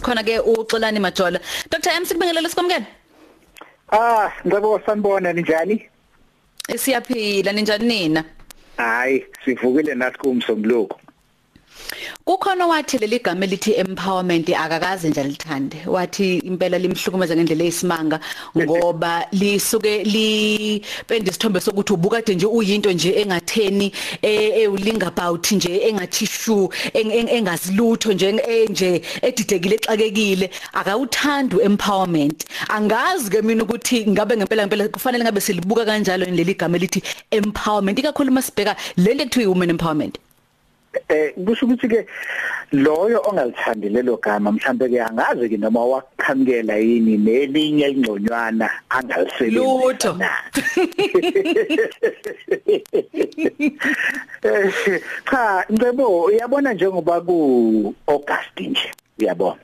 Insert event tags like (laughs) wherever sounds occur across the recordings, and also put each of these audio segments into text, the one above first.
khona ke uXolani Majola. Dr M sikubingelele sikwamukela Ah ngicebo sanibona ninjani? Siyaphila. Ninjani nina? Hayi sivukile nathi kumsombuluko Kukhona wathi leli gama elithi empowerment akakaze nje lithande. Wathi impela limhlukumeza ngendlela eyisimanga ngoba lisuke lipende isithombe sokuthi ubukade nje uyinto nje engatheni ewulinga about nje engathi shu engazilutho nje nje edidekile exakekile. Akawuthandi empowerment angazi ke mina ukuthi ngabe ngempela ngempela kufanele ngabe silibuka kanjalo leli gama elithi empowerment. Ikakhulu masibheka leli ekuthiwa women empowerment. Eh kusho ukuthi ke loyo ongalithandi lelo gama mhlambe ke angazi ke noma wakhamukela yini nelinye ingconywana angalisebenzisa lutho. (laughs) Cha ngcebo uyabona njengoba ku August nje uyabona?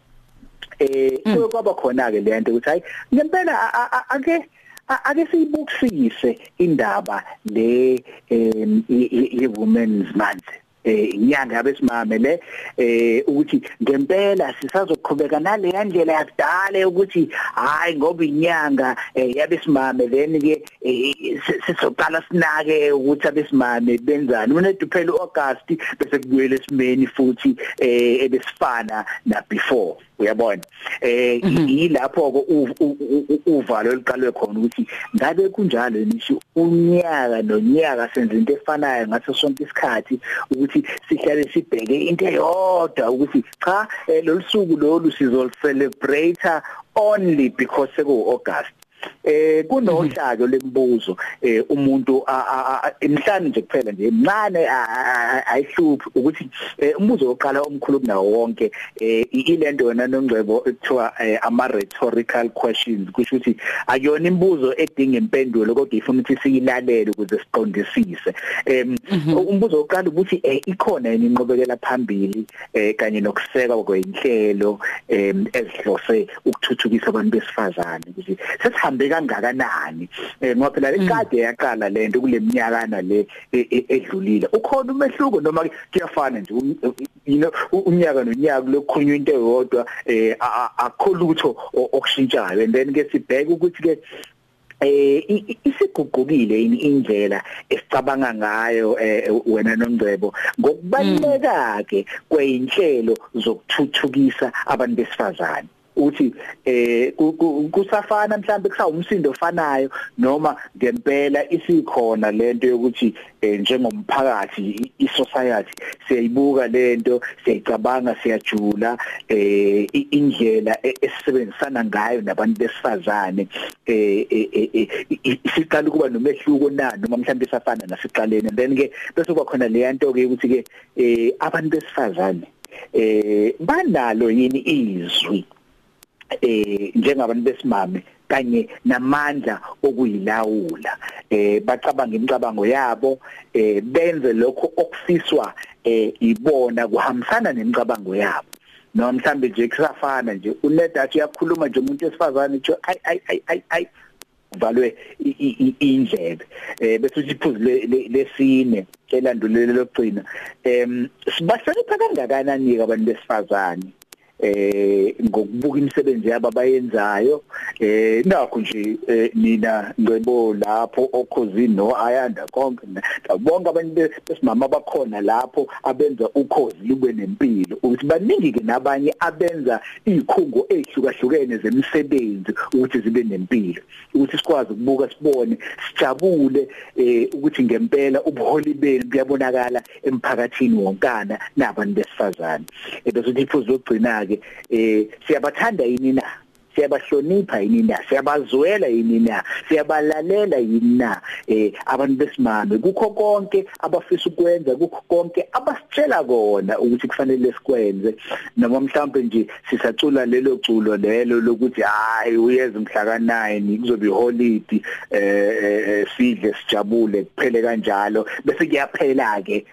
Eh kuye kwaba khona ke lento ukuthi hayi ngempela ake ake siyibukisise indaba le ye women's month. Eh inyanga yabesimame le eh ukuthi ngempela sisazoqhubeka nale yandlela yakudala ukuthi hayi ngoba inyanga yabesimame then ke sizoqala sinake ukuthi abesimame benzani. Mina duphela uAugust bese kubuyele esimeni futhi eh ebesifana na before uyabona? Eh yilapho ke uvalo eliqalwe khona ukuthi ngabe kunjalo nisho unyaka nonyaka senza into efanayo ngaso sonke isikhathi ukuthi sihlale sibheke into eyodwa ukuthi cha lolusuku lolu sizol celebrate only because seku August eh kunohlaka lemibuzo eh umuntu emhlanje nje kuphela nje emncane ayihluphi ukuthi umbuzo oqala omkhulu kunawo wonke eh ilento yona nongcebo ekuthiwa ama rhetorical questions kusho ukuthi akuyona imibuzo edinga impendulo kodwa ifuna ukuthi siyilalele ukuze siqondisise. Em umbuzo oqala ukuthi ikhona yini inqobekela phambili eh kanye nokusekwa kweinhlelo ezihlose ukuthuthukisa abantu besifazane ukuthi sesihambe kangakanani? Ngoba phela lekade yaqala lento kuleminyakana le edlulile. Ukhona umehluko noma kuyafana nje you know unyaka nonyaka lokukhulunywa into eyodwa eh akho lutho okushintshayo. And then ke sibheke ukuthi ke eh isiguqukile indlela esicabanga ngayo wena nongcebo ngokubaleka ke kweinhlelo zokuthuthukisa abantu besifazane. Uthi eh kusafana mhlambe kusawumsindo ofanayo noma ngempela isikhona lento yokuthi njengomphakathi isociety siyayibuka lento siyayicabanga siyajula eh indlela esisebenzisana ngayo nabantu besifazane eh isiqala kuba nomehluko na noma mhlambe isafana nasiqalene then ke bese kuba khona le yanto ke ukuthi ke abantu besifazane eh banalo yini izwi? Eh njengabantu besimame kanye namandla okuyilawula. Eh bacabanga imicabango yabo eh benze lokho okufiswa eh ibona kuhambisana nemicabango yabo. Noma mhlambe nje kusafana nje unedathi uyakhuluma nje umuntu esifazane nje ay ay ay ay valwe indlebe. Eh bese iphuzu lesine elandulela lokugcina. Em sibahlonipha kangakanani abantu besifazane? Eh ngokubuka imisebenzi yabo abayenzayo. Eh nakho nje nina ngebo lapho okhozini no ayanda konke bonke abantu besimama abakhona lapho abenza ukhozi lube nempilo. Ukuthi baningi ke nabanye abenza izikhungo ezihlukahlukene zemisebenzi ukuthi zibe nempilo. Ukuthi sikwazi ukubuka sibone sijabule eh ukuthi ngempela ubuholi benu buyabonakala emphakathini wonkana nabantu besifazane. Bese uthi iphuzu lokugcina ke eh siyabathanda yini na? Siyabahlonipha yini na? Siyabazwela yini na? Siyabalalela yini na eh abantu besimame? Kukho konke abafisa ukwenza kukho konke abasitshela kona ukuthi kufanele sikwenze. Noma mhlawumbe nje sisacula lelo culo lelo lokuthi hayi uyeza mhla ka9 kuzobe iholiday eh sidle sijabule kuphele kanjalo. Bese kuyaphela ke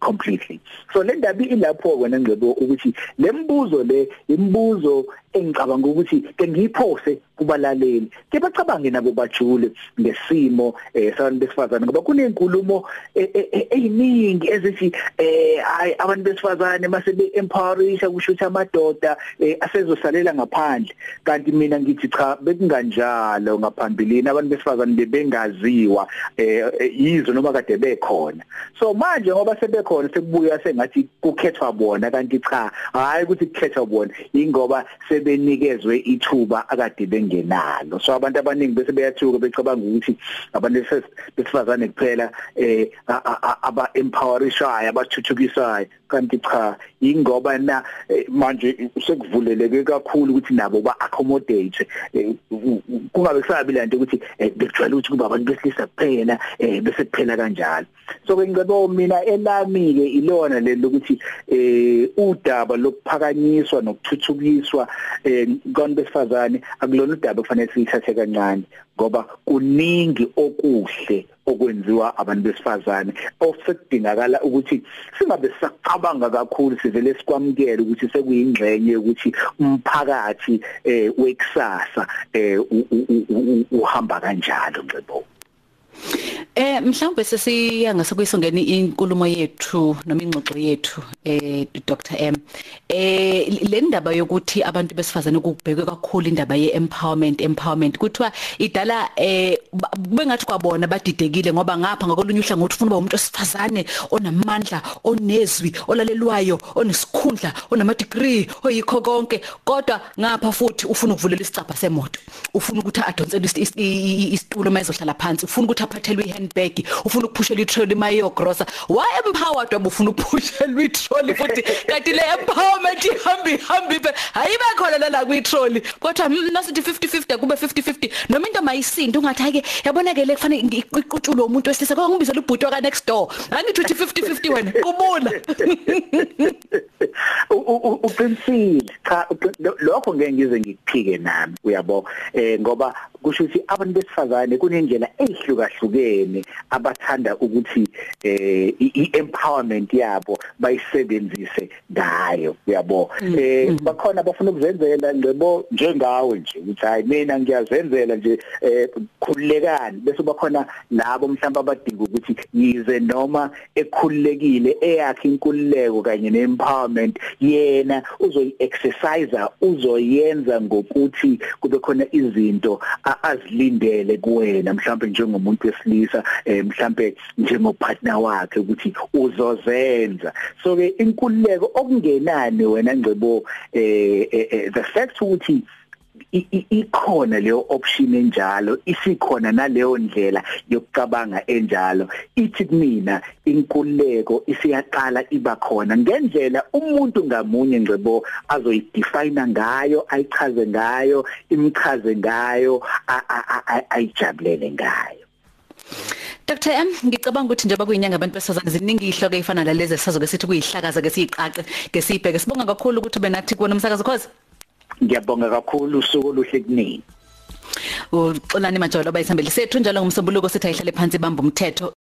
completely. So le ndaba ilapho wena ngcebo ukuthi lembuzo le imbuzo engicabanga ukuthi ngiphose kubalaleli. Ke bacabange nabo bajule ngesimo eh sabantu besifazane ngoba kunenkulumo eziningi ezithi eh abantu besifazane mase be empowerisha kusho ukuthi amadoda asezosalela ngaphandle. Kanti mina ngithi cha bekunganjalo ngaphambilini abantu besifazane bebengaziwa eh yizo noma kade bekhona. So manje ngoba sebekhona sekubuya sengathi kukhethwa bona kanti cha hayi ukuthi kukhethwa bona ingoba sebenikezwe ithuba akade bengenalo. So abantu abaningi bese beyathuka becabanga ukuthi abantu besifazane kuphela eh aba empowerishayo abathuthukisayo kanti cha ingoba na manje sekuvuleleke kakhulu ukuthi nabo ba accommodate kungabe kusabi lento ukuthi bekujwayele ukuthi kuba abantu besilisa kuphela bese kuphela kanjalo. So ke ngicebo mina elami ke ilona lelo ukuthi eh udaba lokuphakanyiswa nokuthuthukiswa eh konke besifazane akulona udaba kufanele sithathe kancane ngoba kuningi okuhle okwenziwa abantu besifazane. Osekudingakala ukuthi singabe sacabanga kakhulu sivele sikwamukela ukuthi sekuyingxenye ukuthi umphakathi eh wekusasa eh uhamba kanjalo ngcebo Eh mhlawumbe sesiya ngasekuyisongeni inkulumo yethu noma ingxoxo yethu eh Dr. M. Eh le ndaba yokuthi abantu besifazane kubhekwe kakhulu indaba ye empowerment empowerment kuthiwa idala eh bengathi kwabona badidekile ngoba ngapha ngakolunye uhlangothi ufuna uba umuntu osifazane onamandla onezwi olalelwayo onesikhundla onama degree oyikho konke. Kodwa ngapha futhi ufuna ukuvulela isicapha semoto ufuna ukuthi adonsele isitulo mayizohlala phansi ufuna ukuthi aphathelwe ihandbag ufuna ukuphushela itrolley mayogrosa. Why empowered wabufuna ukuphushela itrolley futhi? Kanti le empowerment ihambi ihambi hayibe khona la kwitrolley. Kodwa nasithi 50 50 kube 50 50 noma into mayisinto ungathi ake yabona ke le kufanele iqutshulwe umuntu wesilisa kwa ngibizela ubhuti wa next door. Angithi uthi 50 50 wena kubula (laughs) uqinisile. Cha lokho ngeke ngize ngikuphike nami uyabo? Eh ngoba kusho ukuthi abantu besifazane kunendlela ehlukahlukene abathanda ukuthi eh i-empowerment yabo bayisebenzise ngayo uyabo? Eh bakhona abafuna ukuzenzela ngcebo njengawe nje ukuthi hayi mina ngiyazenzela nje eh khululekani. Bese bakhona labo mhlawumbe abadinga ukuthi yize noma ekhululekile eyakhe inkululeko kanye neempowerment yena uzoyi-exercise uzoyenza ngokuthi kube khona izinto azilindele kuwena mhlawumbe njengomuntu wesilisa. Mhlawumbe njengopartner wakhe ukuthi uzozenza. So ke inkululeko okungenani wena ngcebo eh the fact ukuthi ikhona leyo option enjalo isikhona naleyo ndlela yokucabanga enjalo ithi kumina inkululeko isiyaqala iba khona ngendlela umuntu ngamunye ngcebo azoyidefine ngayo ayichaze ngayo imchaze ngayo ayijabulele ngayo. Dr M ngicabanga ukuthi njengoba kuyinyanga abantu besifazane ziningi ihloko ezifana lalezi sisazoke sithi kuyihlakaza ke siyiqaqe ke sibheke sibonga kakhulu ukuthi benathi kubona umsakazo khoza. Ngiyabonga kakhulu usuku oluhle kunini uxolani majolo bayisambeli sethu njalo ngomsombuluko sithi ayihlale phansi bamba umthetho.